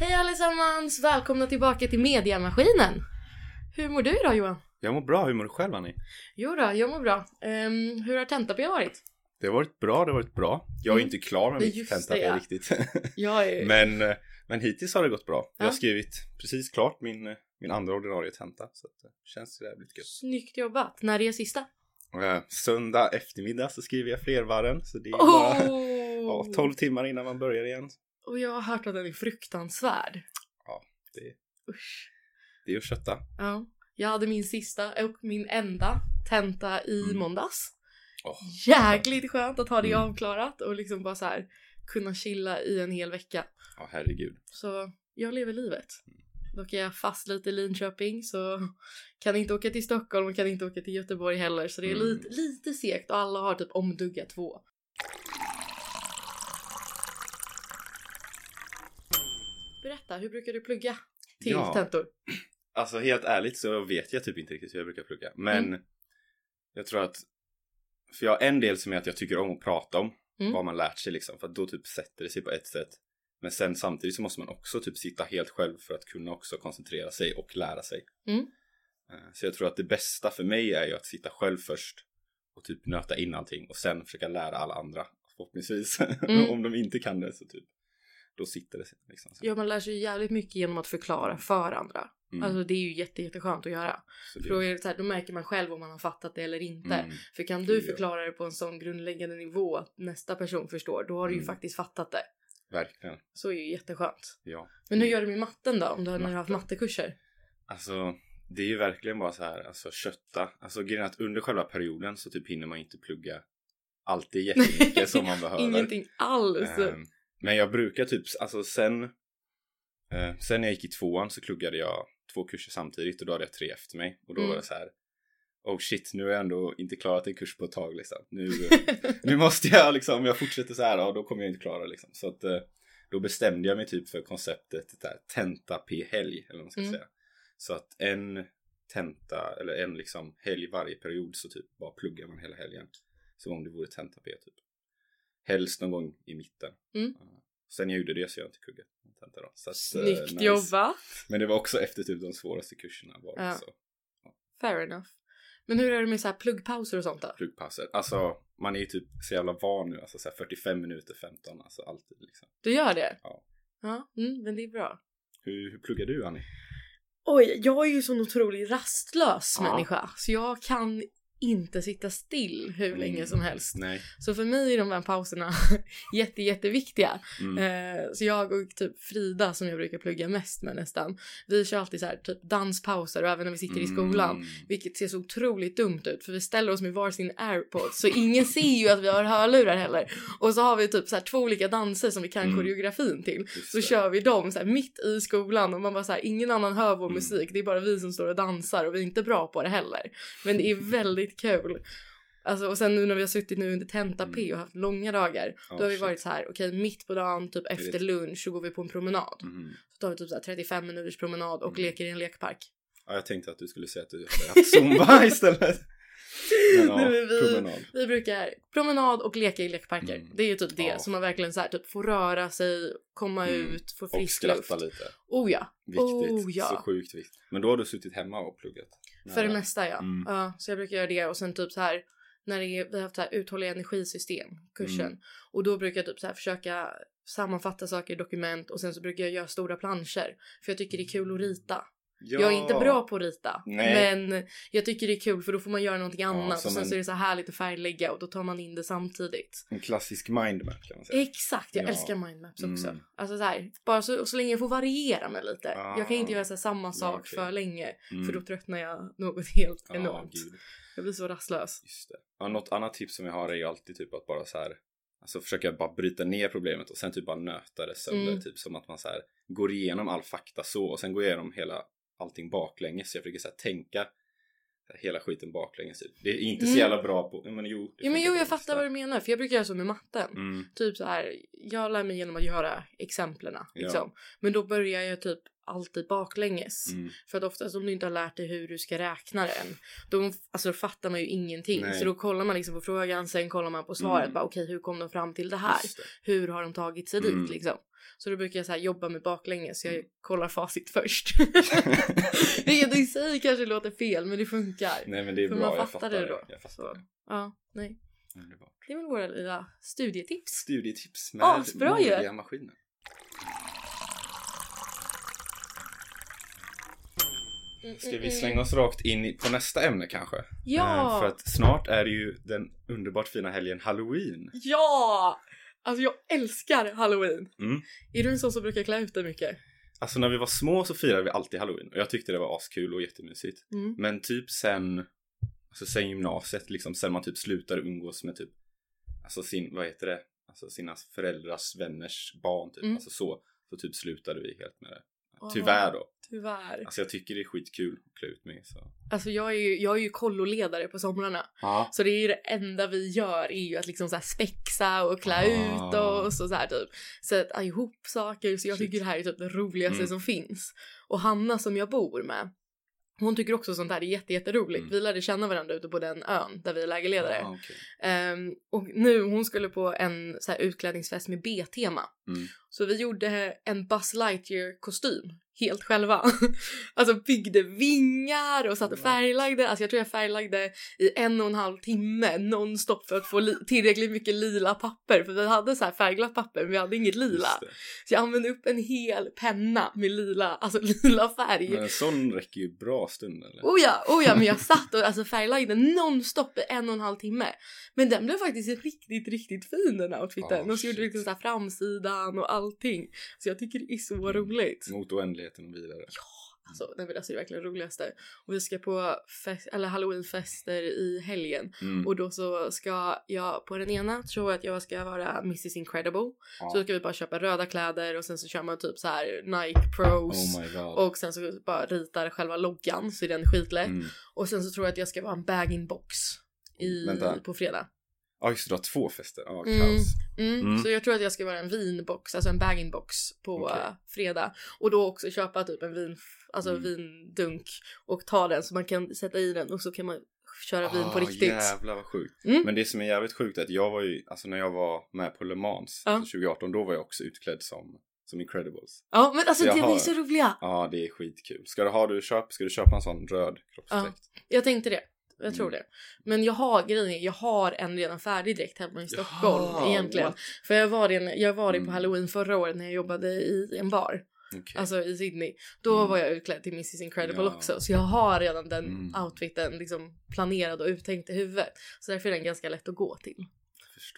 Hej allesammans! Välkomna tillbaka till Mediamaskinen! Hur mår du idag Johan? Jag mår bra, hur mår du själv Annie? Jo då, jag mår bra. Ehm, hur har tenta-P varit? Det har varit bra, det har varit bra. Jag är Mm. inte klar med mitt just tenta det, ja. riktigt. Jag är... men, eh, men hittills har det gått bra. Jag har Ja. skrivit precis klart min, eh, min andra ordinarie tenta. Så att, det känns det jävligt gött. Snyggt jobbat! När är sista? Eh, Söndag eftermiddag så skriver jag flervarren. Så det är bara Oh! ja, 12 timmar innan man börjar igen. Och jag har hört att den är fruktansvärd. Det, Usch. det är att kötta. Ja. Jag hade min sista och min enda tenta i Mm. måndags. Åh. Jäkligt skönt att ha det Mm. avklarat och liksom bara så här kunna chilla i en hel vecka. Ja, herregud. Så jag lever livet. Dock är jag fast lite i Linköping så kan inte åka till Stockholm och kan inte åka till Göteborg heller så det är Mm. lite, lite segt och alla har typ omdugga två. Berätta, hur brukar du plugga till Ja. tentor? Alltså helt ärligt så vet jag typ inte riktigt hur jag brukar plugga. Men Mm. jag tror att, för jag har en del som är att jag tycker om att prata om Mm. vad man lärt sig liksom. För att då typ sätter det sig på ett sätt. Men sen samtidigt så måste man också typ sitta helt själv för att kunna också koncentrera sig och lära sig. Mm. Eh, Så jag tror att det bästa för mig är ju att sitta själv först och typ nöta in allting och sen försöka lära alla andra förhoppningsvis. Mm. om de inte kan det så typ då sitter det liksom. Ja, man lär sig jävligt mycket genom att förklara för andra. Mm. Alltså det är ju jätte, jätteskönt att göra. Så För då, är det så här, då märker man själv om man har fattat det eller inte. Mm. För kan du förklara det på en sån grundläggande nivå att nästa person förstår, då har du ju Mm. faktiskt fattat det. Verkligen, Så är ju jätteskönt. ja. Men hur gör du med matten då? Om du har, när du har haft Matte. mattekurser? Alltså det är ju verkligen bara så här, alltså kötta. Alltså grejen att under själva perioden så typ hinner man inte plugga alltid jättemycket som man behöver. Ingenting alls. Ehm, men jag brukar typ, alltså sen, eh, sen när jag gick i tvåan så pluggade jag två kurser samtidigt och då hade jag tre efter mig. Och då Mm. var det så här, oh shit, nu har jag ändå inte klarat en kurs på ett tag liksom. Nu, nu måste jag liksom, om jag fortsätter så här, ja, då kommer jag inte klara liksom. Så att eh, då bestämde jag mig typ för konceptet där, tenta p-helg, eller vad man ska Mm. säga. Så att en tenta, eller en liksom helg varje period så typ bara pluggar man hela helgen. Som om det vore tenta p typ. Helst någon gång i mitten. Mm. Ja. Sen jag gjorde det så jag inte kuggat en tenta då. Så att, eh, Snyggt nice. jobbat! Men det var också efter typ de svåraste kurserna var Ja. så. Fair enough. Men hur är det med så här pluggpauser och sånt då? Pluggpauser. Alltså man är ju typ så jävla van nu. Alltså så här 45 minuter, 15, alltså alltid liksom. Du gör det? Ja. Ja, mm, men det är bra. Hur, hur pluggar du Annie? Oj, jag är ju sån otroligt rastlös Ja. människa. Så jag kan inte sitta still hur Mm. länge som helst. Nej. Så för mig är de här pauserna jätte, jätteviktiga. Mm. Eh, så jag och typ Frida som jag brukar plugga mest med nästan. Vi kör alltid så här typ danspauser och även när vi sitter i skolan. Mm. Vilket ser så otroligt dumt ut för vi ställer oss med varsin airpods så ingen ser ju att vi har hörlurar heller. Och så har vi typ så här två olika danser som vi kan Mm. koreografin till. Så kör vi dem så här mitt i skolan och man bara så här, ingen annan hör vår Mm. musik. Det är bara vi som står och dansar och vi är inte bra på det heller. Men det är väldigt kul. Alltså, och sen nu när vi har suttit nu under tenta P och haft långa dagar. Ja, då har vi shit. varit så här, okej mitt på dagen, typ efter lunch så går vi på en promenad. Mhm. Så tar vi typ så här 35 minuters promenad och Mm. leker i en lekpark. Ja, jag tänkte att du skulle säga att du hade haft zumba istället. Men ja, Nej, vi- promenad. Vi brukar promenad och leka i lekparker. Mm. Det är ju typ det Ja. som man verkligen så här, typ får röra sig, komma Mm. ut, få Och frisk skratta luft. lite. Oh ja. Viktigt. Oh, ja. Så sjukt viktigt. Men då har du suttit hemma och pluggat? För det mesta ja. Mm. ja. Så jag brukar göra det och sen typ så här när det är, vi har haft så här uthålliga energisystem kursen Mm. och då brukar jag typ så här försöka sammanfatta saker i dokument och sen så brukar jag göra stora planscher för jag tycker det är kul att rita. Ja. Jag är inte bra på att rita Nej. men jag tycker det är kul för då får man göra någonting annat som och sen en- så är det så här härligt att färglägga och då tar man in det samtidigt. En klassisk mindmap kan man säga. Exakt, jag Ja. älskar mindmaps också. Mm. Alltså så här, bara så, så länge jag får variera mig lite. Ah. Jag kan inte göra så samma sak okej. för länge Mm. för då tröttnar jag något helt Ja, enormt. gud. Jag blir så rastlös. Just det. Ja, något annat tips som jag har är ju alltid typ att bara så här Alltså försöka bara bryta ner problemet och sen typ bara nöta det sönder. Mm. Typ som att man så här går igenom all fakta så och sen går igenom hela allting baklänges. Så jag försöker så här tänka hela skiten baklänges. Typ. Det är inte så Mm. jävla bra på, men jo. Ja men jo jag fattar vad du menar för jag brukar göra så med matten. Mm, Typ så här, jag lär mig genom att göra exemplen. Ja. Liksom. Men då börjar jag typ alltid baklänges. Mm. För att oftast om du inte har lärt dig hur du ska räkna den, då, alltså, då fattar man ju ingenting. Nej. Så då kollar man liksom på frågan, sen kollar man på svaret. Mm. Bara okej, hur kom de fram till det här? Det. Hur har de tagit sig Mm. dit liksom? Så då brukar jag så här jobba med baklänges, så jag Mm. kollar facit först. Vilket i sig kanske låter fel, men det funkar. Nej men det är För bra, man jag fattar fattar det då. Jag fattar Så. det. Ja, nej. Underbart. Det är väl våra lilla studietips. Studietips med Asbra ju. modiga Ska vi slänga oss rakt in på nästa ämne kanske? Ja! Eh, För att snart är det ju den underbart fina helgen Halloween. Ja! Alltså jag älskar halloween. Mm. Är du en sån som brukar klä ut dig mycket? Alltså när vi var små så firade vi alltid Halloween och jag tyckte det var askul och jättemysigt. Mm. Men typ sen, alltså sen gymnasiet liksom, sen man typ slutade umgås med typ, alltså sin, vad heter det, alltså sina föräldrars vänners barn typ, Mm. alltså så, så typ slutade vi helt med det. Tyvärr då. Tyvärr. Alltså jag tycker det är skitkul att klä ut mig så. Alltså jag är ju, jag är ju kolloledare på somrarna. Ja. Så det är ju det enda vi gör är ju att liksom så här spexa och klä Ah. ut oss och så här typ. Sätta ihop saker. Så jag Shit. tycker det här är typ det roligaste Mm. som finns. Och Hanna som jag bor med. Hon tycker också sånt här är jätte, jätteroligt. Mm. Vi lärde känna varandra ute på den ön där vi är lägerledare. Ah, okej. Ehm, och nu, hon skulle på en så här utklädningsfest med B-tema. Mm. Så vi gjorde en Buzz Lightyear kostym helt själva. alltså byggde vingar och satte Wow. färglagde. Alltså jag tror jag färglagde i en och en halv timme nonstop för att få li- tillräckligt mycket lila papper. För vi hade så här färgglatt papper men vi hade inget lila. Så jag använde upp en hel penna med lila, alltså lila färg. Men en sån räcker ju bra stund eller? Oh ja, oh ja, men jag satt och alltså färglagde nonstop i en och en halv timme. Men den blev faktiskt riktigt, riktigt fin den outfiten. Ah, och så gjorde vi liksom så här framsidan och allting. Så jag tycker det är så roligt. Mot oändligheten och vidare. Alltså, nej, men alltså, det är verkligen det roligaste. Och vi ska på fest, eller halloweenfester i helgen. Mm. Och då så ska jag på den ena jag att jag ska vara Mrs Incredible. Ja. Så ska vi bara köpa röda kläder och sen så kör man typ så här Nike Pros. Oh och sen så bara ritar själva loggan så är den skitlätt. Mm. Och sen så tror jag att jag ska vara en bag-in-box i, Vänta. på fredag. Ja just det, du har två fester. Ja, Mm. kaos. Mm. Mm. Så jag tror att jag ska vara en vinbox, alltså en bag-in-box på eh, fredag. Och då också köpa typ en vin, alltså Mm. vindunk och ta den så man kan sätta i den och så kan man köra vin på Ah, riktigt. Jävlar vad sjukt. Mm. Men det som är jävligt sjukt är att jag var ju, alltså när jag var med på Le Mans Ja. alltså 2018, då var jag också utklädd som, som Incredibles. Ja men alltså Jag de är har- så roliga. Ja, det är skitkul. Ska du ha, du köp, ska du köpa en sån röd kroppsdräkt? Jag tänkte det. Jag tror Mm. det. Men jag har grejen jag har en redan färdig dräkt hemma i Stockholm Jaha, egentligen. what? För jag var, det, jag var det på Mm. halloween förra året när jag jobbade i en bar. Okej. Alltså i Sydney. Då Mm. var jag utklädd till Mrs Incredible Ja. också. Så jag har redan den Mm. outfiten liksom planerad och uttänkt i huvudet. Så därför är den ganska lätt att gå till.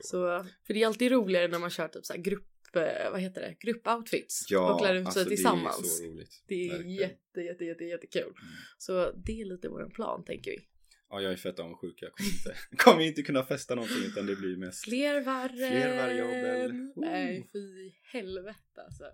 Så, för det är alltid roligare när man kör typ så grupp, eh, vad heter det, gruppoutfits. ja, och klär ut sig alltså, tillsammans. Det är så roligt. Det är Verkligen. jätte, jätte, jätte, jättekul. Så det är lite vår plan tänker vi. Ja, jag är fett avundsjuk. Jag kommer inte, kommer inte kunna festa någonting utan det blir mest... Fler varren! Fler vargjobbel. Nej, fy helvete alltså.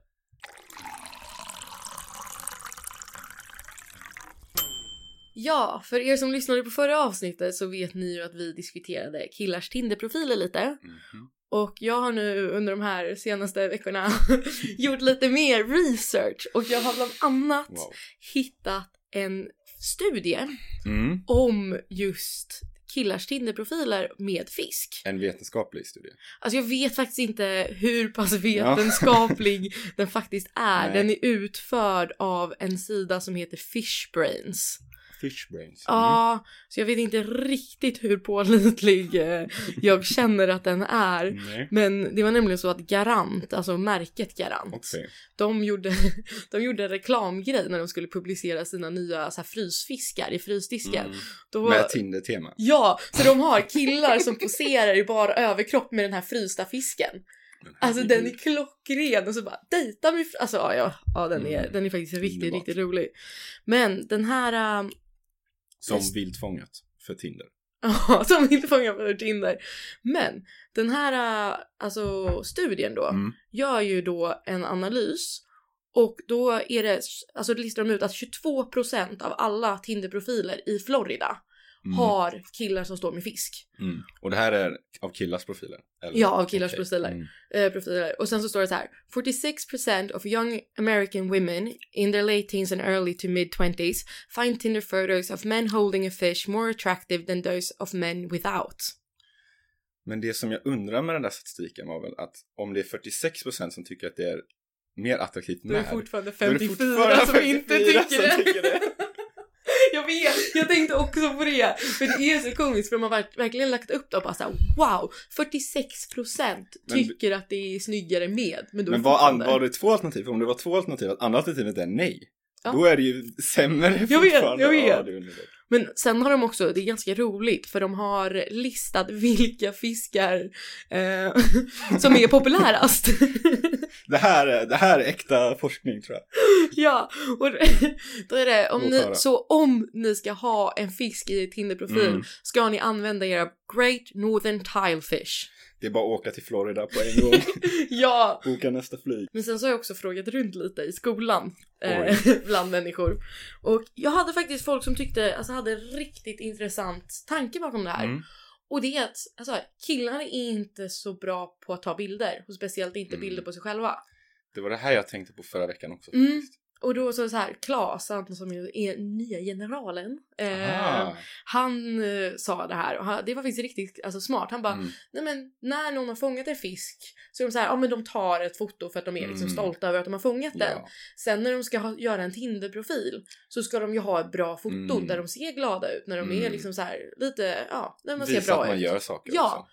Ja, för er som lyssnade på förra avsnittet så vet ni ju att vi diskuterade killars Tinderprofiler lite. Mhm. Och jag har nu under de här senaste veckorna gjort lite mer research och jag har bland annat Wow. hittat en studie Mm. om just killars Tinderprofiler med fisk. En vetenskaplig studie. Alltså jag vet faktiskt inte hur pass vetenskaplig den faktiskt är. Nej. Den är utförd av en sida som heter Fishbrains. Fishbrains. Ja, så jag vet inte riktigt hur pålitlig eh, jag känner att den är. Mm. Nej. Men det var nämligen så att Garant, alltså märket Garant, Okej. de, gjorde, de gjorde en reklamgrej när de skulle publicera sina nya så här, frysfiskar i frysdisken. Mm. Då, Med Tinder-tema. Ja, så de har killar som poserar i bara överkropp med den här frysta fisken. Alltså den är klockren och så bara dejta mig. Alltså ja, ja, ja den, är, Mm. den är faktiskt riktigt, Underbart. riktigt rolig. Men den här, ähm, Som Just- viltfångat för Tinder. ja som fångar på Tinder. Men den här äh, alltså studien då Mm. gör ju då en analys Och då är det, alltså listar de ut att 22% av alla Tinder-profiler i Florida Mm. har killar som står med fisk. Mm. Och det här är av killars profiler? Eller? Ja, av killars Okej. profiler. Mm. eh, profiler. Och sen så står det så här. 46% of young American women in their late teens and early to mid 20s find Tinder photos of men holding a fish more attractive than those of men without. Men det som jag undrar med den där statistiken var väl att om det är 46% som tycker att det är mer attraktivt Då är det med fortfarande då är det 54 fortfarande som inte 54 tycker som tycker det. Jag tänkte också på det. För det är så komiskt för de har verk- verkligen lagt upp det och bara såhär wow, 46% Men- tycker att det är snyggare med. Men då Men var, an, var det två alternativ? Om det var två alternativ, att andra alternativet är nej. Ja. Då är det ju sämre Jag vet, jag vet. Ja. Men sen har de också, det är ganska roligt för de har listat vilka fiskar eh, som är populärast. det, här, är- det här är äkta forskning tror jag. ja, och då är det om ni, så om ni ska ha en fisk i er Tinder-profil Mm. ska ni använda era Great Northern Tilefish. Det är bara att åka till Florida på en gång. ja, Boka nästa flyg. men sen så har jag också frågat runt lite i skolan eh, bland människor. Och jag hade faktiskt folk som tyckte, alltså hade riktigt intressant tanke bakom det här. Mm. Och det är att alltså, killar är inte så bra på att ta bilder. Och speciellt inte Mm. bilder på sig själva. Det var det här jag tänkte på förra veckan också. Mm. faktiskt. Och då så, så här, Klas, han som ju är nya generalen. Eh, han eh, sa det här och han, det var faktiskt riktigt alltså, smart. Han bara, Mm. nej men när någon har fångat en fisk så är de så här, ja men de tar ett foto för att de är liksom Mm. stolta över att de har fångat den. Ja. Sen när de ska ha, göra en Tinder-profil så ska de ju ha ett bra foto Mm. där de ser glada ut. När de är Mm. liksom så här lite, ja, när man ser Visa bra att man ut. gör saker Ja. också.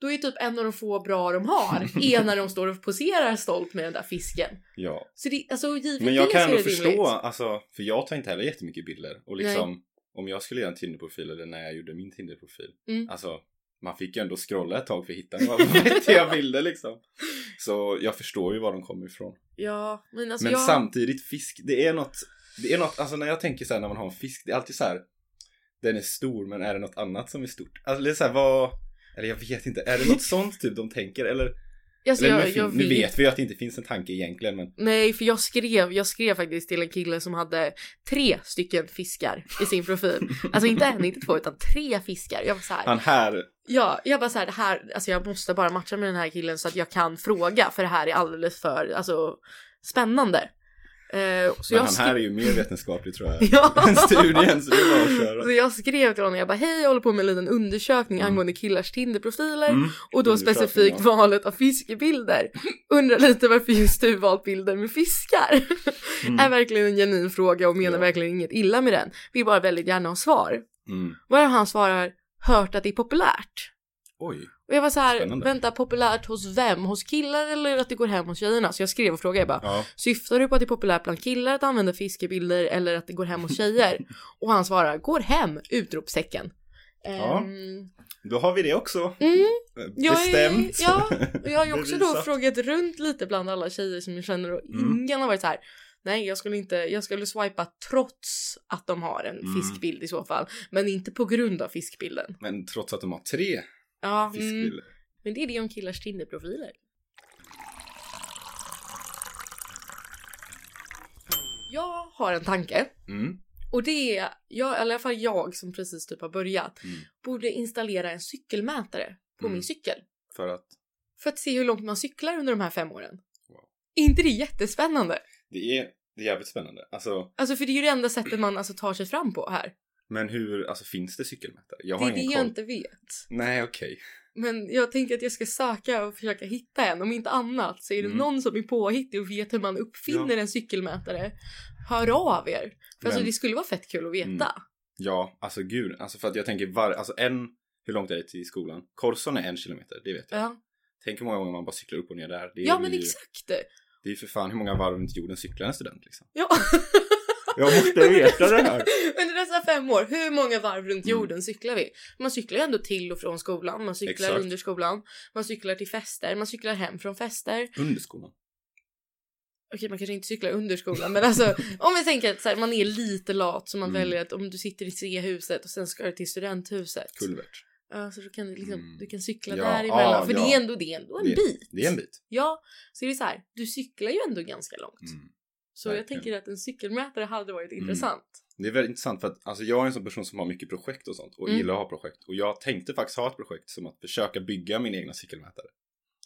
Då är typ en av de få bra de har är när de står och poserar stolt med den där fisken. Ja. Så det, alltså givetvis Men jag kan ändå förstå, rimligt. alltså, för jag tar inte heller jättemycket bilder. Och liksom, om jag skulle göra en Tinder-profil eller när jag gjorde min Tinder-profil. Mm. Alltså, man fick ju ändå scrolla ett tag för att hitta några vettiga bilder liksom. Så jag förstår ju var de kommer ifrån. Ja, men alltså Men jag... samtidigt, fisk, det är något, det är något, alltså när jag tänker så här när man har en fisk, det är alltid så här. Den är stor, men är det något annat som är stort? Alltså det är så här, vad, eller jag vet inte, är det något sånt typ de tänker? Eller, alltså, eller jag, nu, jag nu vet vi ju att det inte finns en tanke egentligen, men Nej, för jag skrev, jag skrev faktiskt till en kille som hade tre stycken fiskar i sin profil. Alltså inte en, inte två, utan tre fiskar. Jag var så här, han här, ja, jag bara så här, det här, alltså jag måste bara matcha med den här killen så att jag kan fråga, för det här är alldeles för, alltså, spännande. Eh, så men han skrev- här är ju mer vetenskaplig tror jag. Ja. studien, så det är bara att köra. Så jag skrev till honom, jag bara hej jag håller på med en liten undersökning Mm. angående killars Tinderprofiler Mm. och då specifikt ja. valet av fiskebilder. Undrar lite varför just du valt bilder med fiskar. Mm. Är verkligen en genuin fråga och menar Ja. verkligen inget illa med den. Vill bara väldigt gärna ha svar. Mm. Vad han svarar, hört att det är populärt. Oj. Och jag var så här, Spännande. vänta populärt hos vem? Hos killar eller att det går hem hos tjejerna? Så jag skrev och frågade jag bara, Ja. syftar du på att det är populärt bland killar att använda fiskebilder eller att det går hem hos tjejer? och han svarar, går hem! Utropstecken. Ja. Ehm, Då har vi det också. Mm, jag är- Bestämt. ja, och jag har ju också då frågat runt lite bland alla tjejer som jag känner och Mm. ingen har varit så här. Nej, jag skulle inte, jag skulle swipa trots att de har en Mm. fiskbild i så fall. Men inte på grund av fiskbilden. Men trots att de har tre Ja, mm, men det är det om killars Tinderprofiler. Jag har en tanke. Mm. Och det är, jag, i alla fall jag som precis typ har börjat, Mm. borde installera en cykelmätare på Mm. min cykel. För att För att se hur långt man cyklar under de här fem åren. Wow. Är inte det jättespännande? det är, det är jävligt spännande. Alltså, Alltså för det är ju det enda sättet man alltså tar sig fram på här. Men hur, alltså finns det cykelmätare? Jag Det har är det ingen jag koll. inte vet. Nej, okej. Men jag tänker att jag ska söka och försöka hitta en. Om inte annat så är det Mm. någon som är påhittig och vet hur man uppfinner en cykelmätare. Hör av er. För alltså Men- det skulle vara fett kul att veta. Mm. Ja, alltså gud. Alltså för att jag tänker var, alltså en, hur långt är det till skolan? Korson är en kilometer, det vet jag. Ja, Tänk hur många gånger man bara cyklar upp och ner där. Det är ja men ju, exakt. Det är ju för fan hur många varv runt jorden cyklar en student liksom. Ja. Jag måste veta det här. Under dessa fem år, hur många varv runt Mm. jorden cyklar vi? Man cyklar ju ändå till och från skolan, man cyklar Exakt. under skolan, man cyklar till fester, man cyklar hem från fester. Under skolan. Okej, man kanske inte cyklar under skolan, men alltså om vi tänker att så här, man är lite lat så man Mm. väljer att om du sitter i C-huset och sen ska du till studenthuset. Kulvert. Ja, så då kan du liksom, Mm. du kan cykla Ja, däremellan, ja, för det ja. är ändå, det är ändå en Det- bit. Det är en bit. Ja, så är det så här, du cyklar ju ändå ganska långt. Mm. Så jag Verkligen. tänker att en cykelmätare hade varit Mm. intressant. Det är väldigt intressant för att alltså, jag är en sån person som har mycket projekt och sånt och Mm. gillar att ha projekt. Och jag tänkte faktiskt ha ett projekt som att försöka bygga min egna cykelmätare.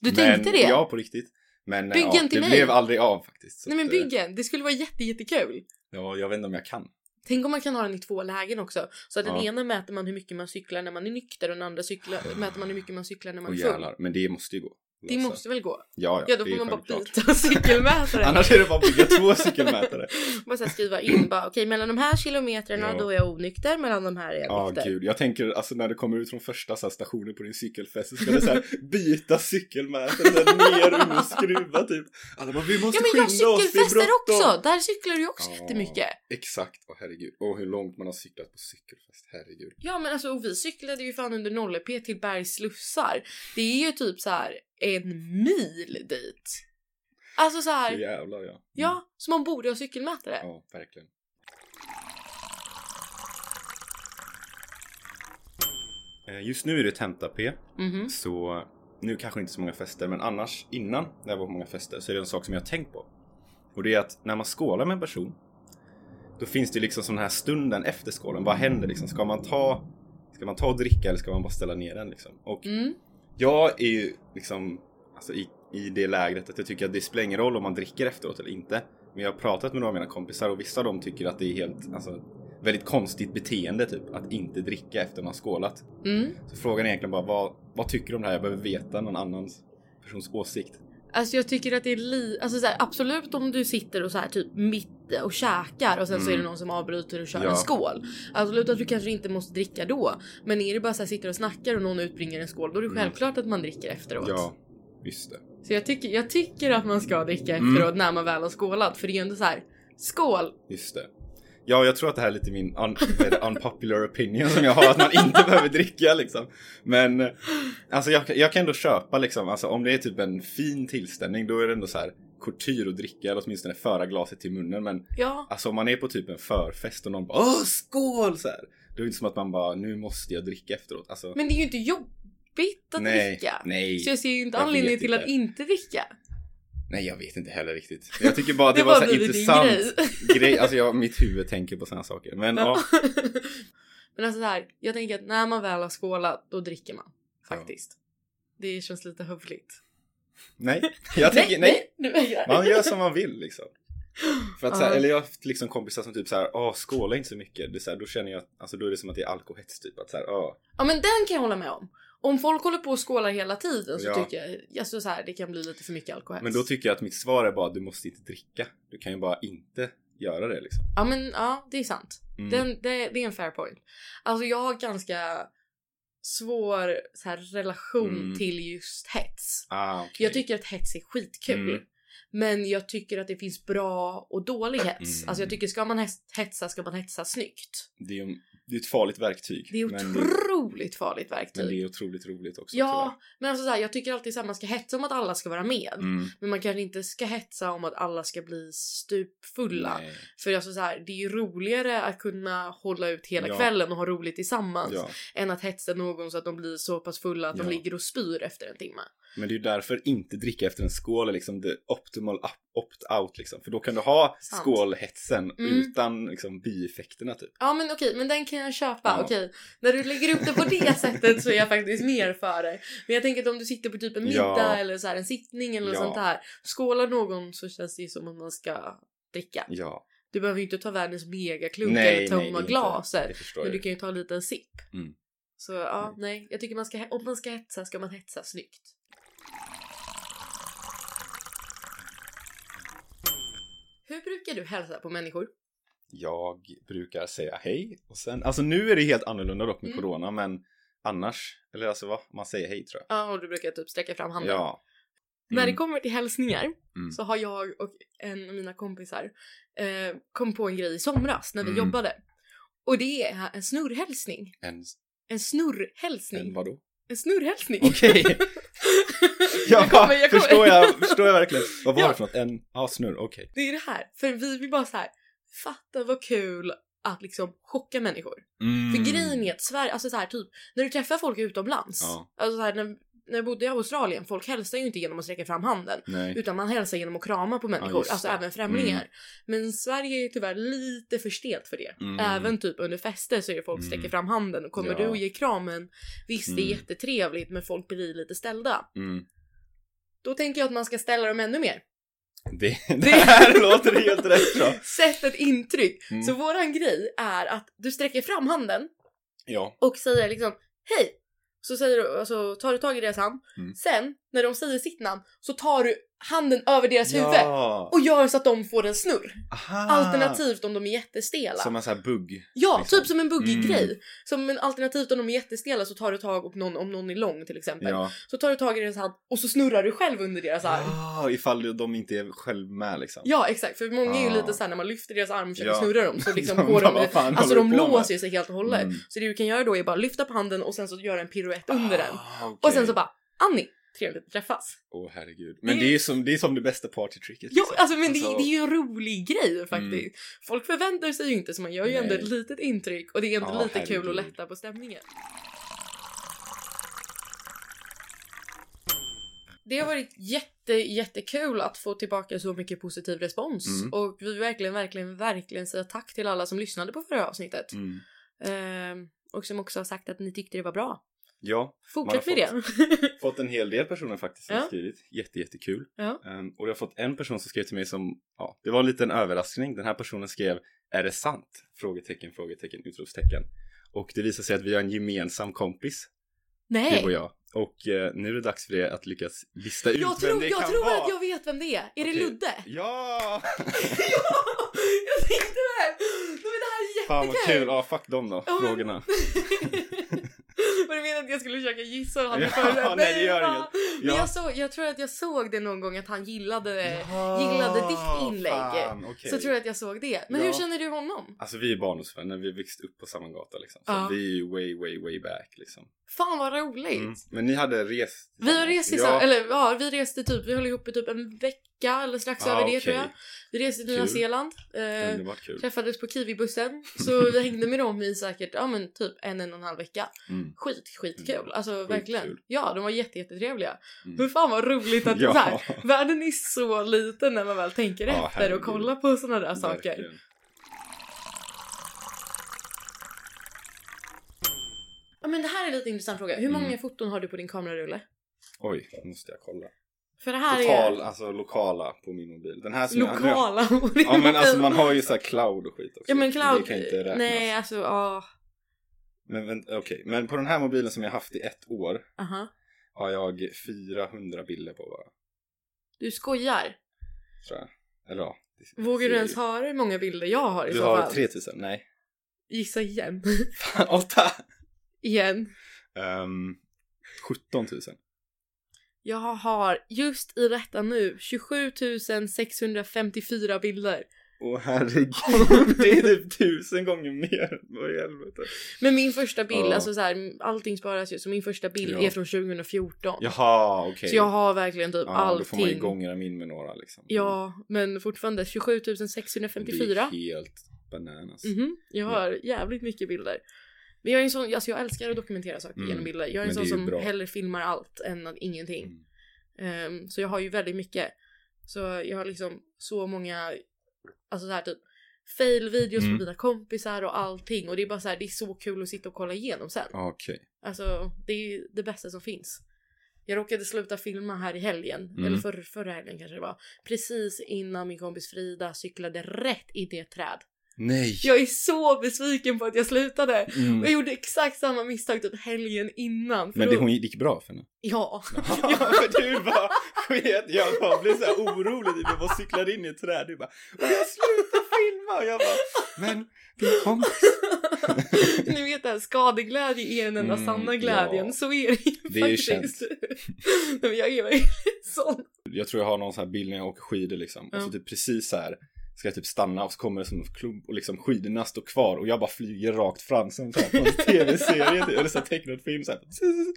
Du men, tänkte det? Ja, på riktigt. Men Bygg ja, till det mig. blev aldrig av faktiskt. Nej men att, eh, det skulle vara jätte, jättekul. Ja, jag vet inte om jag kan. Tänk om man kan ha den i två lägen också. Så att den Ja. ena mäter man hur mycket man cyklar när man är nykter och den andra cyklar, mäter man hur mycket man cyklar när man är full. jävlar, men det måste ju gå. Det Alltså, måste väl gå? Ja, ja, Ja då får man bara byta cykelmätare. Annars är det bara att bygga två cykelmätare. Bara så skriva in bara okej mellan de här kilometrarna Ja. då är jag onykter, mellan de här är jag Ja, nykter. gud. Jag tänker alltså när det kommer ut från första så här, stationen på din cykelfest så ska det så här byta cykelmätare ner och skruva typ. Alla bara, vi måste Ja men jag skynda oss, det är cykelfester bråttom. också! Där cyklar du ju också Ja. jättemycket. Exakt, åh herregud. Och hur långt man har cyklat på cykelfest, herregud. Ja men alltså och vi cyklade ju fan under 0p till Bergs slussar. Det är ju typ så här en mil dit. Alltså så Så här, jävlar ja. Mm. ja, så man borde ha cykelmätare. Ja, verkligen. Eh, Just nu är det tenta-P, Mhm. så nu kanske inte så många fester, men annars innan när jag var på många fester så är det en sak som jag har tänkt på. Och det är att när man skålar med en person, då finns det liksom sån här stunden efter skålen. Vad händer liksom? Ska man ta, ska man ta och dricka eller ska man bara ställa ner den liksom? Och Mm. Jag är ju liksom alltså i, i det lägret att jag tycker att det spelar ingen roll om man dricker efteråt eller inte. Men jag har pratat med några av mina kompisar och vissa av dem tycker att det är helt, alltså väldigt konstigt beteende typ att inte dricka efter man har skålat. Mm. Så frågan är egentligen bara vad, vad tycker du om det här? Jag behöver veta någon annan persons åsikt. Alltså jag tycker att det är li... Alltså så här, absolut om du sitter och så här typ mitt och käkar och sen så är det Mm. någon som avbryter och kör Ja. en skål. Absolut att du kanske inte måste dricka då. Men är det bara så här sitter och snackar och någon utbringar en skål då är det Mm. självklart att man dricker efteråt. Ja, just det. Så jag tycker, jag tycker att man ska dricka Mm. efteråt när man väl har skålat för det är ju ändå så här. Skål! Just det. Ja, jag tror att det här är lite min un, unpopular opinion som jag har, att man inte behöver dricka liksom. Men alltså jag, jag kan ändå köpa liksom, alltså om det är typ en fin tillställning då är det ändå så här couture att dricka eller åtminstone föra glaset till munnen. Men Ja, alltså om man är på typ en förfest och någon bara åh skål så här. Då är det inte som att man bara nu måste jag dricka efteråt. Alltså, men det är ju inte jobbigt att nej, dricka. nej, Så jag ser ju inte Jag anledning vet till att inte dricka. Nej jag vet inte heller riktigt. Jag tycker bara det, Det var var så din intressant grej. grej. Alltså jag, mitt huvud tänker på sådana saker. Men ja. Men alltså så här, jag tänker att när man väl har skålat då dricker man. Faktiskt. Det känns lite hövligt. Nej, jag tänker nej. vägrar Man gör som man vill liksom. För att så här, eller jag har haft liksom kompisar som typ så här, åh skåla inte så mycket. Det så här, då känner jag, alltså då är det som att det är alkohets typ. Att så här, åh. Ja men den kan jag hålla med om. Om folk håller på och skålar hela tiden så Ja. tycker jag alltså så här, det kan bli lite för mycket alkohol. Men då tycker jag att mitt svar är bara, du måste inte dricka. Du kan ju bara inte göra det liksom. Ja men ja, det är sant. Mm. Den, det, det är en fair point. Alltså jag har ganska svår så här, relation Mm. till just hets. Ah, okej. Jag tycker att hets är skitkul. Mm. Men jag tycker att det finns bra och dålig hets. Mm. Alltså jag tycker ska man hetsa ska man hetsa snyggt. Det är det är ett farligt verktyg. Det är otroligt farligt verktyg. men det är otroligt roligt också. ja, men alltså så här, jag tycker alltid att man ska hetsa om att alla ska vara med. tyvärr. Mm. Men man kanske inte ska hetsa om att alla ska bli stupfulla. Nej. För alltså så här, det är ju roligare att kunna hålla ut hela Ja. kvällen och ha roligt tillsammans. Ja. Än att hetsa någon så att de blir så pass fulla att Ja. de ligger och spyr efter en timme. Men det är ju därför inte dricka efter en skål är liksom the optimal opt-out liksom. För då kan du ha Sant. skålhetsen Mm. utan liksom bieffekterna typ. Ja men okej, men den kan jag köpa. Ja. Okej, när du lägger upp det på det sättet så är jag faktiskt mer för det. Men jag tänker att om du sitter på typ en middag Ja. eller så här en sittning eller Ja. sånt där. Skålar någon så känns det ju som att man ska dricka. Ja. Du behöver ju inte ta världens megaklunk eller tömma glaset. Men du kan ju ta en liten sipp. Mm. Så ja, nej. Jag tycker man ska, om man ska hetsa ska man hetsa snyggt. Hur brukar du hälsa på människor? Jag brukar säga hej och sen, alltså nu är det helt annorlunda dock med Mm. corona men annars, eller alltså vad, man säger hej tror jag. Ja, och du brukar typ sträcka fram handen. Ja. När det Mm. kommer till hälsningar Mm. så har jag och en av mina kompisar eh, kom på en grej i somras när vi Mm. jobbade. Och det är en snurrhälsning. En, En snurrhälsning. en vadå? En snurrhälsning. Okej. Ja, Jag kommer- jag kommer- förstår jag, förstår jag verkligen. Vad var Ja. det för något? En, ja snurr, okej. Det är det här. För vi vill bara så här. fatta vad kul att liksom chocka människor. Mm. För grejen är att Sverige, alltså så här typ när du träffar folk utomlands. Ja. Alltså så här, när när jag bodde i Australien, folk hälsar ju inte genom att sträcka fram handen. Nej. Utan man hälsar genom att krama på människor, just alltså även främlingar. Mm. Men Sverige är tyvärr lite för stelt för det. Mm. Även typ under fester så är det folk Mm. sträcker fram handen och kommer Ja. du och ger kramen, visst det är Mm. jättetrevligt men folk blir lite ställda. Mm. Då tänker jag att man ska ställa dem ännu mer. Det, det här låter helt rätt bra. Sätt ett intryck. Mm. Så våran grej är att du sträcker fram handen Ja. och säger liksom hej. Så säger du, alltså, tar du tag i deras hand. Mm. Sen när de säger sitt namn så tar du handen över deras huvud Ja. och gör så att de får en snurr. Aha. Alternativt om de är jättestela. Som en sån här bugg. Ja, liksom. typ som en buggig Mm. grej. Som en alternativt om de är jättestela så tar du tag och någon, om någon är lång till exempel. Ja. Så tar du tag i deras hand och så snurrar du själv under deras arm. Ja, ifall de inte är själv med liksom. Ja exakt, för många är ju lite såhär när man lyfter deras arm och försöker Ja. snurra dem så liksom De går de, "Vad fan alltså de du på med?" låser sig helt och hållet. Mm. Så det du kan göra då är bara lyfta på handen och sen så göra en piruett under den. Ah, okej. Och sen så bara Annie, trevligt att träffas. Åh herregud. Men Det- det är som det, är som det bästa partytricket. Ja, liksom. alltså men det, Alltså- det är ju en rolig grej faktiskt. Mm. Folk förväntar sig ju inte så man gör ju ändå Nej. ett litet intryck och det är ändå Ja, lite kul herregud. att lätta på stämningen. Det har varit jätte, jättekul att få tillbaka så mycket positiv respons Mm. och vi vill verkligen, verkligen, verkligen säga tack till alla som lyssnade på förra avsnittet. Mm. Ehm, och som också har sagt att ni tyckte det var bra. Ja, Fortsätt med har det. fått en hel del personer faktiskt som Ja. har skrivit. Jätte, jättekul. ja. Um, och jag har fått en person som skrev till mig som, ja, det var en liten överraskning. Den här personen skrev, är det sant? Frågetecken, frågetecken, utropstecken. Och det visar sig att vi har en gemensam kompis, du Nej! och jag. Och eh, nu är det dags för det att lyckas lista ut Jag vem tror, det jag kan tror vara. att jag vet vem det är. Är det Okej. Ludde? Ja! ja! Jag tänkte det! Men det här är Fan vad jättekul! kul! Ja, fuck dem då, Ja, frågorna. det meningen att jag skulle försöka gissa och han Ja, förut? nej, det gör inget. Men Ja. jag, såg, jag tror att jag såg det någon gång att han gillade, Jaha, gillade ditt inlägg. fan, okej. Så tror jag att jag såg det. Men Ja. hur känner du honom? Alltså vi är barndomsvänner, vi växte upp på samma gata liksom. Så Ja. vi är ju way, way, way back liksom. Fan vad roligt! Mm. Men ni hade rest? Vi har rest ja. eller ja vi reste typ, vi höll ihop i typ en vecka eller strax Ah, över det okej. tror jag. Vi reste till Nya. Zeeland. Eh, kul. träffades på Kiwibussen. Så vi hängde med dem i säkert, ja men typ en, en och en halv vecka. Mm. Skit, skitkul. Mm. Alltså Skitkul. verkligen. Ja, de var jätte, jättetrevliga. Mm. Men fan vad roligt att Ja. så här, världen är så liten när man väl tänker Ja, efter herregud. och kollar på sådana där saker. Verkligen. Ja, men det här är lite intressant fråga. Hur många Mm. foton har du på din kamerarulle? Oj, måste jag kolla. För det här Total, är alltså lokala på min mobil. Den här som Jag, lokala på din ja men alltså man har ju så här cloud och skit också. Ja men cloud, Det kan inte räknas. nej alltså ja, Men vänta, okej. Men på den här mobilen som jag haft i ett år aha. har jag 400 bilder på bara. Du skojar. Tror jag. Eller ja. Vågar du ens höra hur många bilder jag har i Du så har fall? 3000? Nej. Gissa igen. Fan, åtta! igen. Um, 17 000. Jag har just i detta nu 27 654 bilder. Åh herregud, det är typ tusen gånger mer. Vad i helvete? Men min första bild, Ja. alltså så här, allting sparas ju så min första bild Ja. är från 2014. Jaha, okej. Så jag har verkligen typ ja, Då får man ju allting. gångra min med några liksom. Ja, men fortfarande 27 Det 654. är helt bananas. Mhm, jag har jävligt mycket bilder. Men jag är en sån, alltså jag älskar att dokumentera saker Mm, genom bilder. Jag är en sån det är som bra. hellre filmar allt än att ingenting. Mm. Ehm, så jag har ju väldigt mycket. Så jag har liksom så många, alltså så här typ fail-videos Mm. på mina kompisar och allting. Och det är bara så här, det är så kul att sitta och kolla igenom sen. Okej. Alltså det är det bästa som finns. Jag råkade sluta filma här i helgen, Mm. eller för, förra helgen kanske det var. Precis innan min kompis Frida cyklade rätt in i ett träd. Nej! Jag är så besviken på att jag slutade. Mm. Jag gjorde exakt samma misstag typ helgen innan. Men det, då- hon gick bra för henne? Ja. Ja, för du bara sket, jag bara blev så här orolig, jag bara cyklade in i ett träd, du bara och jag slutar filma och jag bara men din kompis. Ni vet det här, skadeglädje är den enda Mm, sanna glädjen. ja. Så är det ju Det är ju faktiskt. Nej, men jag är verkligen sån. Jag tror jag har någon sån här bild när jag åker skidor liksom, och så typ precis så här ska jag typ stanna och så kommer det som en klump och liksom skidorna står kvar och jag bara flyger rakt fram som så här, på en tv-serie typ, eller så här tecknad film så här. Sånt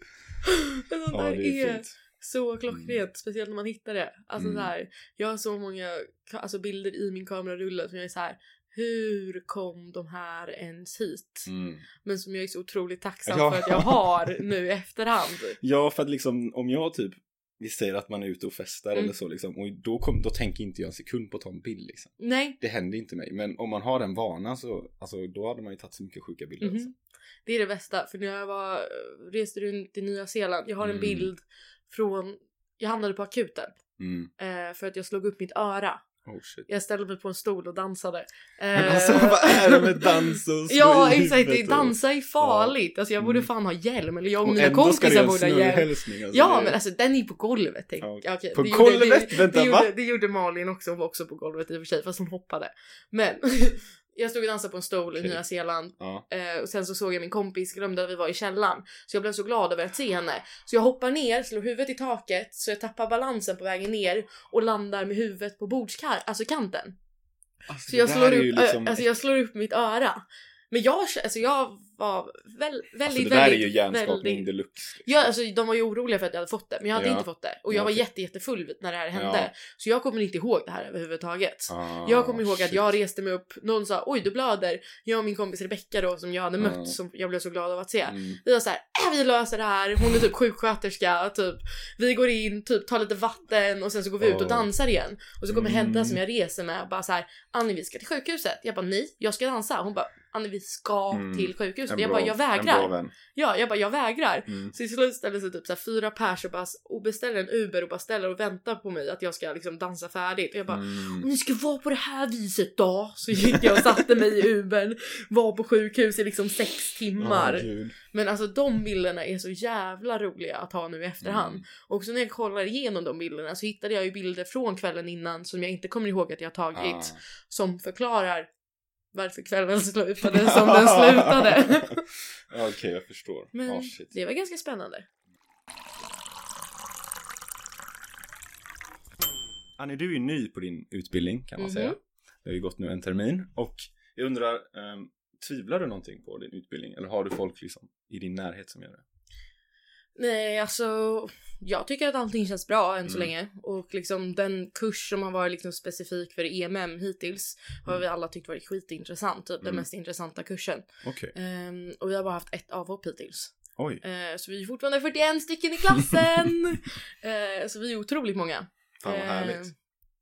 Ja, där det är är, så klockrent, speciellt när man hittar det. Alltså Mm. så här, jag har så många alltså, bilder i min kamerarulle som jag är så här. hur kom de här ens hit? Mm. Men som jag är så otroligt tacksam Ja. för att jag har nu i efterhand. Ja, för att liksom om jag typ vi säger att man är ute och festar Mm. eller så liksom och då, kom, då tänker inte jag en sekund på att ta en bild liksom. Nej, Det händer inte mig, men om man har den vanan så alltså, då hade man ju tagit så mycket sjuka bilder. Mhm. Alltså. det är det bästa. För när jag var, reste runt i Nya Zeeland, jag har en Mm. bild från, jag hamnade på akuten. Mm. Eh, för att jag slog upp mitt öra. Oh shit. Jag ställde mig på en stol och dansade. Men Eh, alltså vad är det med dans och Ja exakt, dansa är farligt. Alltså jag borde Mm. fan ha hjälm. Eller jag och Och mina kompisar borde ha hjälm. Alltså, Ja men alltså den är på golvet. Tänk. Ja, Ja, okej, På det gjorde- golvet? Det, Vänta, det, va? gjorde, det gjorde Malin också, hon var också på golvet i och för sig fast hon hoppade. Men jag stod och dansade på en stol i Okej. Nya Zeeland Ja. eh, och sen så såg jag min kompis glömde att vi var i källaren. Så jag blev så glad över att se henne. Så jag hoppar ner, slår huvudet i taket så jag tappar balansen på vägen ner och landar med huvudet på bordskar, alltså kanten. Alltså, Så jag slår, upp, liksom- alltså jag slår upp mitt öra. Men jag, alltså jag var väl, väldigt, Alltså det väldigt, där är ju hjärnskakning väldigt... deluxe. Ja, alltså de var ju oroliga för att jag hade fått det, men jag hade Ja. inte fått det. Och jag Ja, var jätte, jättefull när det här hände. Ja. Så jag kommer inte ihåg det här överhuvudtaget. Ah, Jag kommer ihåg att shit. jag reste mig upp, någon sa oj du blöder. Jag och min kompis Rebecca då som jag hade mött Ja. som jag blev så glad av att se. Mm. Vi var såhär, äh, vi löser det här, hon är typ sjuksköterska, typ. Vi går in, typ tar lite vatten och sen så går vi ut och dansar igen. Och så kommer Mm. Hedda som jag reser med bara så här, Annie vi ska till sjukhuset. Jag bara nej, jag ska dansa. Hon bara Annie vi ska Mm. till sjukhuset. Jag bara jag vägrar. Ja, jag bara jag vägrar. Mm. Så till slut ställer sig typ så här fyra pers och, bara, och beställer en Uber och bara ställer och väntar på mig att jag ska liksom dansa färdigt. Och jag bara Mm. om ni ska vara på det här viset då? Så gick jag och satte mig i Ubern, var på sjukhus i liksom sex timmar. Gud. Men alltså de bilderna är så jävla roliga att ha nu i efterhand. Mm. Och så när jag kollar igenom de bilderna så hittade jag ju bilder från kvällen innan som jag inte kommer ihåg att jag tagit. Ah. Som förklarar varför kvällen slutade som den slutade. Okej, jag förstår. Men Ah, shit. det var ganska spännande. Annie, du är ju ny på din utbildning kan man Mhm. säga. Det har ju gått nu en termin och jag undrar, ehm, tvivlar du någonting på din utbildning? Eller har du folk liksom i din närhet som gör det? Nej, alltså jag tycker att allting känns bra än så Mm. länge och liksom den kurs som har varit liksom specifik för EMM hittills har Mm. vi alla tyckt varit skitintressant, typ den Mm. mest intressanta kursen. Okej. Ehm, och vi har bara haft ett avhopp hittills. Oj. Eh, så vi är fortfarande 41 stycken i klassen! Eh, så vi är otroligt många. Fan vad Eh, härligt.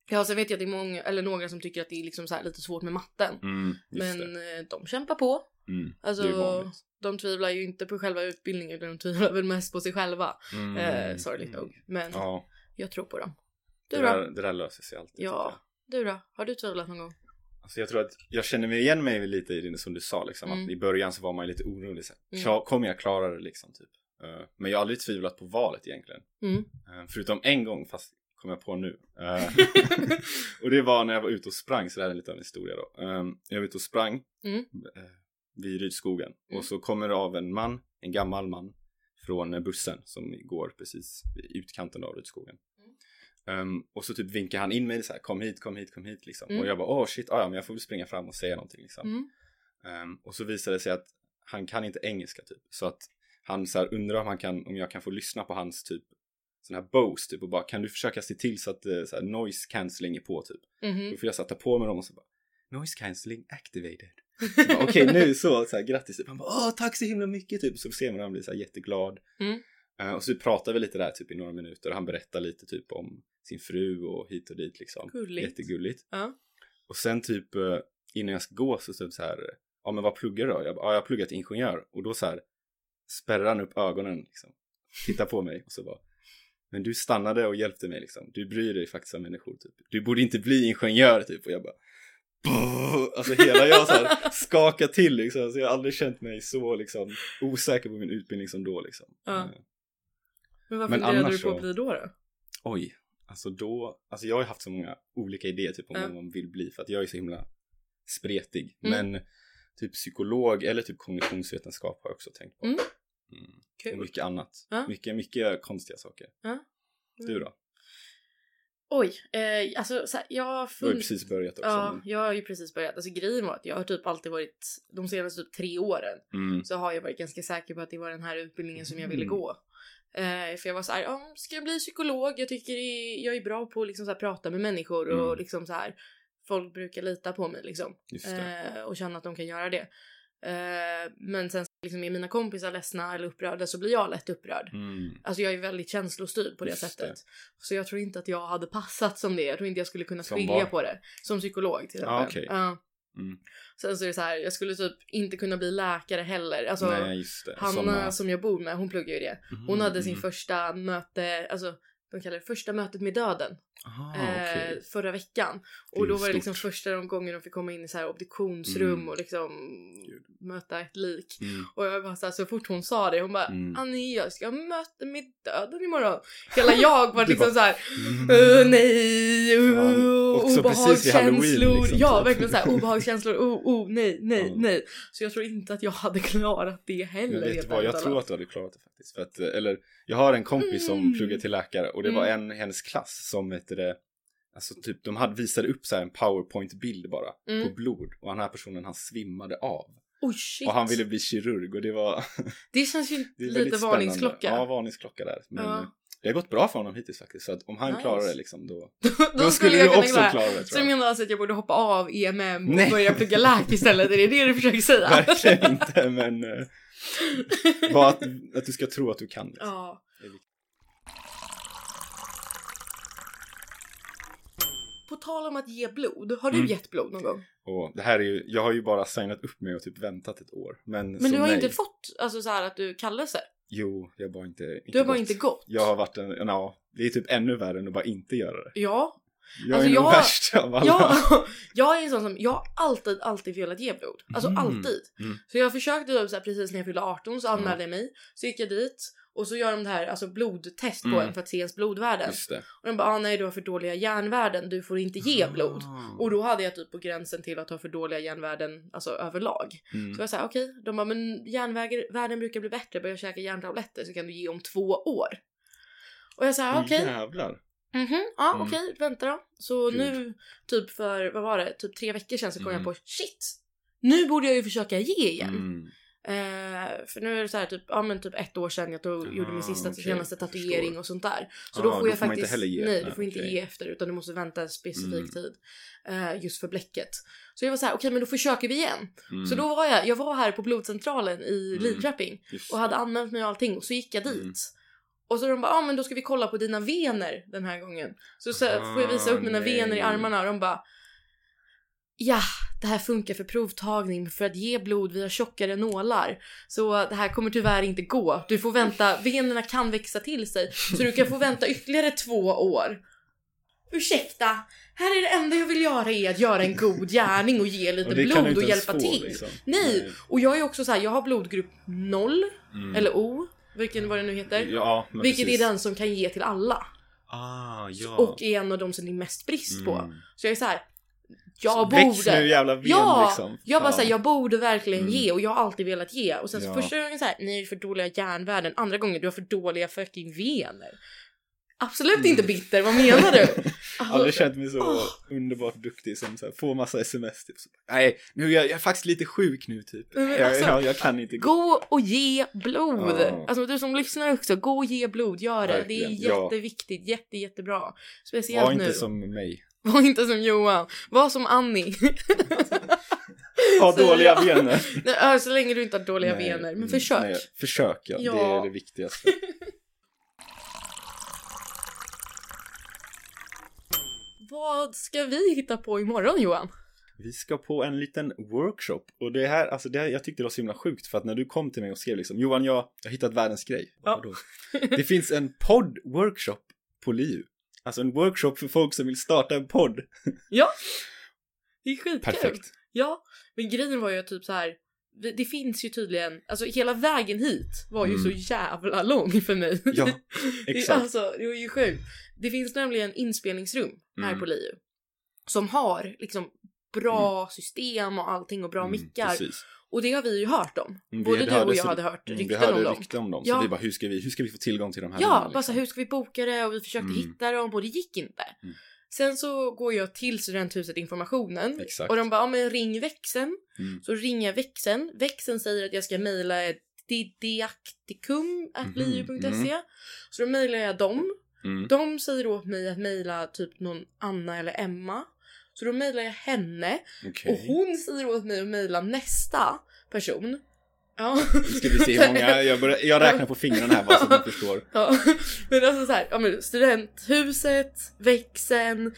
Ja, sen vet jag att det är många, eller några som tycker att det är liksom så här lite svårt med matten. Mm, Men det. eh, de kämpar på. Mm, Alltså, det de tvivlar ju inte på själva utbildningen de tvivlar väl mest på sig själva. Mm. Eh, sorgligt nog. Men Ja, jag tror på dem. det Du där, då? det där löser sig alltid. Ja. Du då? Har du tvivlat någon gång? Alltså jag tror att jag känner mig igen mig lite i det som du sa liksom. Mm. Att I början så var man lite orolig. Så. Mm. Mm. Kommer jag klara det liksom? Typ. Eh, men jag har aldrig tvivlat på valet egentligen. Mm. Eh, förutom en gång, fast kom jag på nu. Eh, och det var när jag var ute och sprang, så det här är lite av en historia då. Jag var ute och sprang Mm. Vid Rydskogen. Mm. Och så kommer det av en man, en gammal man, från bussen som går precis vid utkanten av Rydskogen. Um, och så typ vinkar han in mig så här, kom hit, kom hit, kom hit liksom. Mm. Och jag bara, åh shit, ah, ja men jag får väl springa fram och säga någonting liksom. Mm. Ehm, och så visade det sig att han kan inte engelska typ. Så att han så här, undrar om, han kan, om jag kan få lyssna på hans typ sån här Bose typ och bara kan du försöka se till så att eh, så här, noise cancelling är på typ. Mhm. Då får jag sätta på mig dem och så bara noise cancelling activated. Okej nu så, så här, grattis typ. Han bara åh tack så himla mycket typ. Så ser man han blir så här jätteglad. Mm. Eh, och så pratar vi lite där typ i några minuter och han berättar lite typ om sin fru och hit och dit liksom. Gulligt. Jättegulligt. Ja. Och sen typ eh, innan jag ska gå så typ så här, ja men vad pluggar du då? Jag bara, ja jag har pluggat ingenjör. Och då så här spärrar han upp ögonen liksom. Tittar på mig och så bara, men du stannade och hjälpte mig liksom. Du bryr dig faktiskt om människor typ. Du borde inte bli ingenjör typ. Och jag bara! Alltså hela jag så här skakar till liksom. Så jag har aldrig känt mig så liksom osäker på min utbildning som då liksom. Ja. Eh, Men vad funderade du på att bli då? då? Oj, alltså då, alltså jag har haft så många olika idéer typ om Ja. vad man vill bli för att jag är så himla spretig. Mm. Men typ psykolog eller typ kognitionsvetenskap har jag också tänkt på. Mm. Mm. Och Kul. mycket annat. Ja. Mycket, mycket konstiga saker. Ja. Du då? Oj, eh, alltså så här, jag har Du har ju precis börjat också. Ja, jag har ju precis börjat. Alltså grejen var att jag har typ alltid varit, de senaste typ tre åren, men... mm. så har jag varit ganska säker på att det var den här utbildningen som jag ville Mm. gå. Eh, för jag var så här, ja, ska jag bli psykolog? Jag tycker är, jag är bra på att liksom så här prata med människor och Mm. liksom så här folk brukar lita på mig liksom. Eh, och känna att de kan göra det. Eh, men sen liksom, är mina kompisar ledsna eller upprörda så blir jag lätt upprörd. Mm. Alltså jag är väldigt känslostyrd på det Just sättet. det. Så jag tror inte att jag hade passat som det. Jag tror inte jag skulle kunna skilja på det. Som psykolog till exempel. Ah, okej. Ja. Mm. Sen så är det så här, jag skulle typ inte kunna bli läkare heller. Alltså, Nej. Hanna Såna- som jag bor med, hon pluggar ju det. Hon Mhm, hade sin mhm. första möte, alltså de kallar det första mötet med döden Ah, eh, okej. förra veckan. Och då var det liksom första gången de fick komma in i så här obduktionsrum Mm. och liksom möta ett lik. Mm. Och jag bara så, här, så fort hon sa det, hon bara Mm. Annie jag ska ha möte med döden imorgon. Hela jag var liksom bara, så här. Mm. Uh, nej, uh, också Halloween, obehagskänslor. liksom, ja, typ. verkligen så här obehagskänslor. Oh, oh, nej, nej, Ja. nej. Så jag tror inte att jag hade klarat det heller. Men vet vad, jag tror att du hade klarat det faktiskt. För att, eh, eller, jag har en kompis som Mm. pluggar till läkare och det var en i hennes klass som heter det, alltså typ de hade visade upp så en powerpoint-bild bara Mm. på blod och den här personen han svimmade av. Oj shit. Och han ville bli kirurg och det var Det känns ju det lite varningsklocka. Ja, varningsklocka där. Men Ja. eh, det har gått bra för honom hittills faktiskt. Så att om han Nice. klarar det liksom då, då, då skulle jag du också klara- klara det Så tror du jag. menar alltså att jag borde hoppa av EMM och Nej. börja plugga läk istället? Är det det du försöker säga? Verkligen inte men eh, bara att, att du ska tro att du kan. Liksom. Ja. Det är viktigt. På tal om att ge blod, har du Mm. gett blod någon gång? Och det här är ju, jag har ju bara signat upp mig och typ väntat ett år. Men, Men du har nej. inte fått alltså så här att du kallelse? Jo, jag har bara inte, inte Du har bara gått. inte gått? Jag har varit en, ja, det är typ ännu värre än att bara inte göra det. Ja. Jag Alltså, är nog jag- värst av alla. Ja, jag är en sån som, jag har alltid, alltid velat ge blod. Alltså Mm. alltid. Mm. Så jag försökte typ så här, precis när jag fyllde 18 så anmälde jag mig. Så gick jag dit och så gör de det här alltså blodtest på Mm. en för att se ens blodvärden. Och de bara ah, nej du har för dåliga järnvärden, du får inte ge blod. Ah. Och då hade jag typ på gränsen till att ha för dåliga järnvärden alltså överlag. Mm. Så jag sa okej, de bara men järnvärden brukar bli bättre, börja käka järntabletter så kan du ge om två år. Och jag sa okej, Jävlar. Mhm, ja Mm. okej, vänta då. Så Gud. nu, typ för, vad var det, typ tre veckor sedan så kom Mm. jag på shit! Nu borde jag ju försöka ge igen. Mm. Eh, för nu är det så här typ, ja men typ ett år sedan jag tog, Ah, gjorde min sista okej, senaste tatuering förstår. och sånt där. Så Ah, då får jag får faktiskt, ge. nej du får inte ge efter utan du måste vänta en specifik Mm. tid. eh, just för bläcket. Så jag var så här, okej men då försöker vi igen. Mm. Så då var jag, jag var här på blodcentralen i Mm. Lidköping och hade anmält mig och allting och så gick jag dit. Mm. Och så de bara, ja ah, men då ska vi kolla på dina vener den här gången. Så, så får jag visa upp mina Ah, nej. vener i armarna och de bara, ja det här funkar för provtagning för att ge blod via tjockare nålar. Så det här kommer tyvärr inte gå. Du får vänta, venerna kan växa till sig så du kan få vänta ytterligare två år. Ursäkta, här är det enda jag vill göra är att göra en god gärning och ge lite Och blod och hjälpa få, till. liksom. Nej, och jag är också så här, jag har blodgrupp 0 Mm. eller O, vilken vad det nu heter. Ja, Vilket precis. är den som kan ge till alla. Ah, ja. Och är en av de som det är mest brist på. Mm. Så jag är så här. Jag Väx nu borde. jävla ben Ja, liksom. jag bara Fan. säger jag borde verkligen Mm. ge och jag har alltid velat ge. Och sen så Ja. första gången så här, nej är för dåliga järnvärden. Andra gången, du har för dåliga fucking vener. Absolut Mm. inte bitter, vad menar du? Alltså, Aldrig känt mig så Åh. underbart duktig som så här, får massa sms typ. Så, Nej, nu är jag, jag är faktiskt lite sjuk nu typ. Jag, alltså, jag, jag kan inte gå. Och ge blod! Ja. Alltså du som lyssnar också, gå och ge blod, gör det. Det är Verkligen, ja. jätteviktigt, jätte, jättebra. Speciellt Var inte nu. som mig. Var inte som Johan, var som Annie. Ha Så dåliga ja. vener. Nej, ja, så länge du inte har dåliga Nej, vener. Men försök. Nej, försök ja. Det Ja. är det viktigaste. Vad ska vi hitta på imorgon Johan? Vi ska på en liten workshop och det här, alltså det här, jag tyckte det var så himla sjukt för att när du kom till mig och skrev liksom Johan, jag jag har hittat världens grej. Ja. Det finns en podd-workshop på LiU. Alltså en workshop för folk som vill starta en podd. Ja! Det är skitkul. Perfekt. Ja, men grejen var ju typ så här. det- finns ju tydligen, alltså hela vägen hit var ju Mm. så jävla lång för mig. Ja, exakt. Alltså, det var ju sjukt. Det finns nämligen inspelningsrum här Mm. på LiU. Som har liksom bra system och allting och bra Mm, mickar. Precis. Och det har vi ju hört om. Mm, vi Både du hörde och jag så- hade hört Mm, rykten vi hörde om dem. rykten om dem. Ja. Så vi bara, hur ska vi, hur ska vi få tillgång till de här Ja, rummen, bara så liksom? hur ska vi boka det och vi försökte Mm. hitta dem och det gick inte. Mm. Sen så går jag till studenthuset informationen Exakt. och de bara, ja men ring växeln. Mm. Så ringer jag växeln. Växeln säger att jag ska mejla ett didaktikum.liu.se. Mhm, Så då mejlar jag dem. Mm. De säger åt mig att mejla typ någon Anna eller Emma. Så då mejlar jag henne Okej. och hon säger åt mig att mejla nästa person. Ja. Nu ska vi se hur många, jag, börjar, jag räknar på fingrarna här bara så att ni förstår. Ja, men alltså så här, ja men studenthuset, växeln,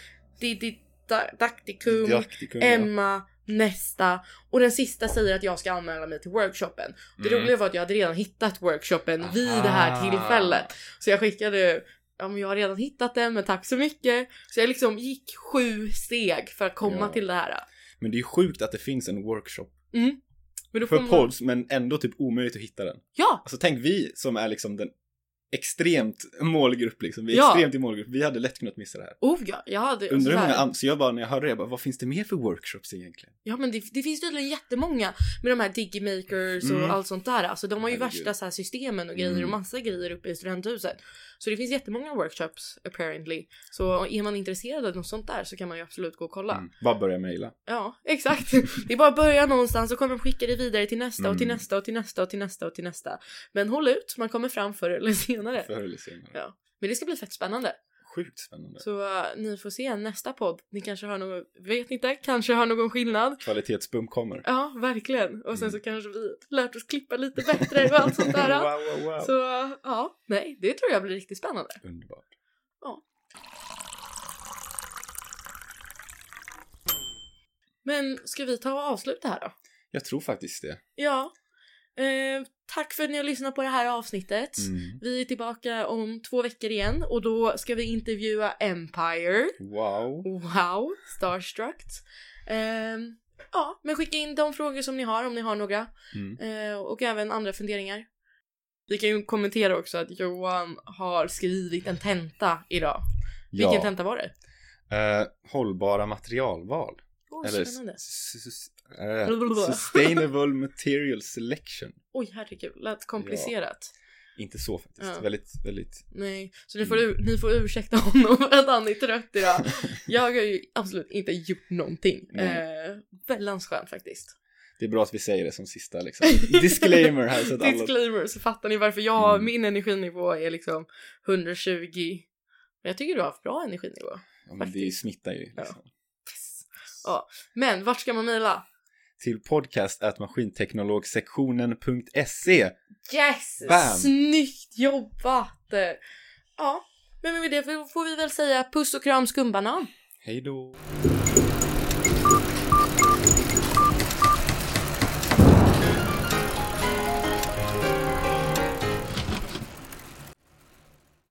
Didaktikum, Didaktikum, ja. Emma, nästa och den sista säger att jag ska anmäla mig till workshopen. Det Mm. roliga var att jag hade redan hittat workshopen vid det här Aha. tillfället. Så jag skickade, ja men jag har redan hittat den men tack så mycket. Så jag liksom gick sju steg för att komma Ja. till det här. Men det är ju sjukt att det finns en workshop Mm. Men för man- pods men ändå typ omöjligt att hitta den. Ja! Alltså tänk vi som är liksom den extremt målgrupp liksom. Vi är Ja. extremt i målgrupp. Vi hade lätt kunnat missa det här. Oh ja, jag hade... Undrar hur många, så jag bara när jag hörde det, jag bara, vad finns det mer för workshops egentligen? Ja men det, det finns tydligen jättemånga med de här digimakers och Mm. allt sånt där. Alltså de har ju Herregud. värsta så här systemen och grejer Mm. och massa grejer uppe i studenthuset. Så det finns jättemånga workshops apparently. Så är man intresserad av något sånt där så kan man ju absolut gå och kolla. Mm. Bara börja mejla. Ja, exakt. Det är bara att börja någonstans och kommer de skicka det vidare till nästa och till nästa och till nästa och till nästa och till nästa. Men håll ut, man kommer fram förr eller senare. Förr eller senare. Ja. Men det ska bli fett spännande. Sjukt spännande. Så uh, ni får se nästa podd. Ni kanske har någon, vet inte, kanske har någon skillnad. Kvalitetsbump kommer. Ja, verkligen. Och sen Mm. så kanske vi lärt oss klippa lite bättre och allt sånt där. wow, wow, wow. Så ja, nej, det tror jag blir riktigt spännande. Underbart. Men ska vi ta och avsluta här då? Jag tror faktiskt det. Ja. Eh, tack för att ni har lyssnat på det här avsnittet. Mm. Vi är tillbaka om två veckor igen och då ska vi intervjua Empire. Wow. Wow, starstruck. Ehm, ja, men skicka in de frågor som ni har om ni har några. Mm. Eh, och även andra funderingar. Vi kan ju kommentera också att Johan har skrivit en tenta idag. Vilken Ja. tenta var det? Eh, hållbara materialval. Åh, Eller eh, Sustainable Material Selection. Oj, herregud, lät komplicerat. Inte så faktiskt. Ja. Väldigt, väldigt. Nej, så ni får, ur, ni får ursäkta honom för att han är trött idag. Jag har ju absolut inte gjort någonting. Eh, väldigt skönt faktiskt. Det är bra att vi säger det som sista liksom. Disclaimer här så att alla... Disclaimer, så fattar ni varför jag, Mm. min energinivå är liksom 120. Men jag tycker du har haft bra energinivå. Ja, men det smittar ju. Liksom. Ja. Men vart ska man mejla? Till podcast at maskinteknologsektionen.se. Yes! Bam! Snyggt jobbat! Ja, men med det får vi väl säga puss och kram skumbanan. Hej då!